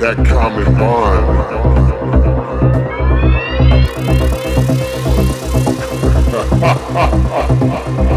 that common bond.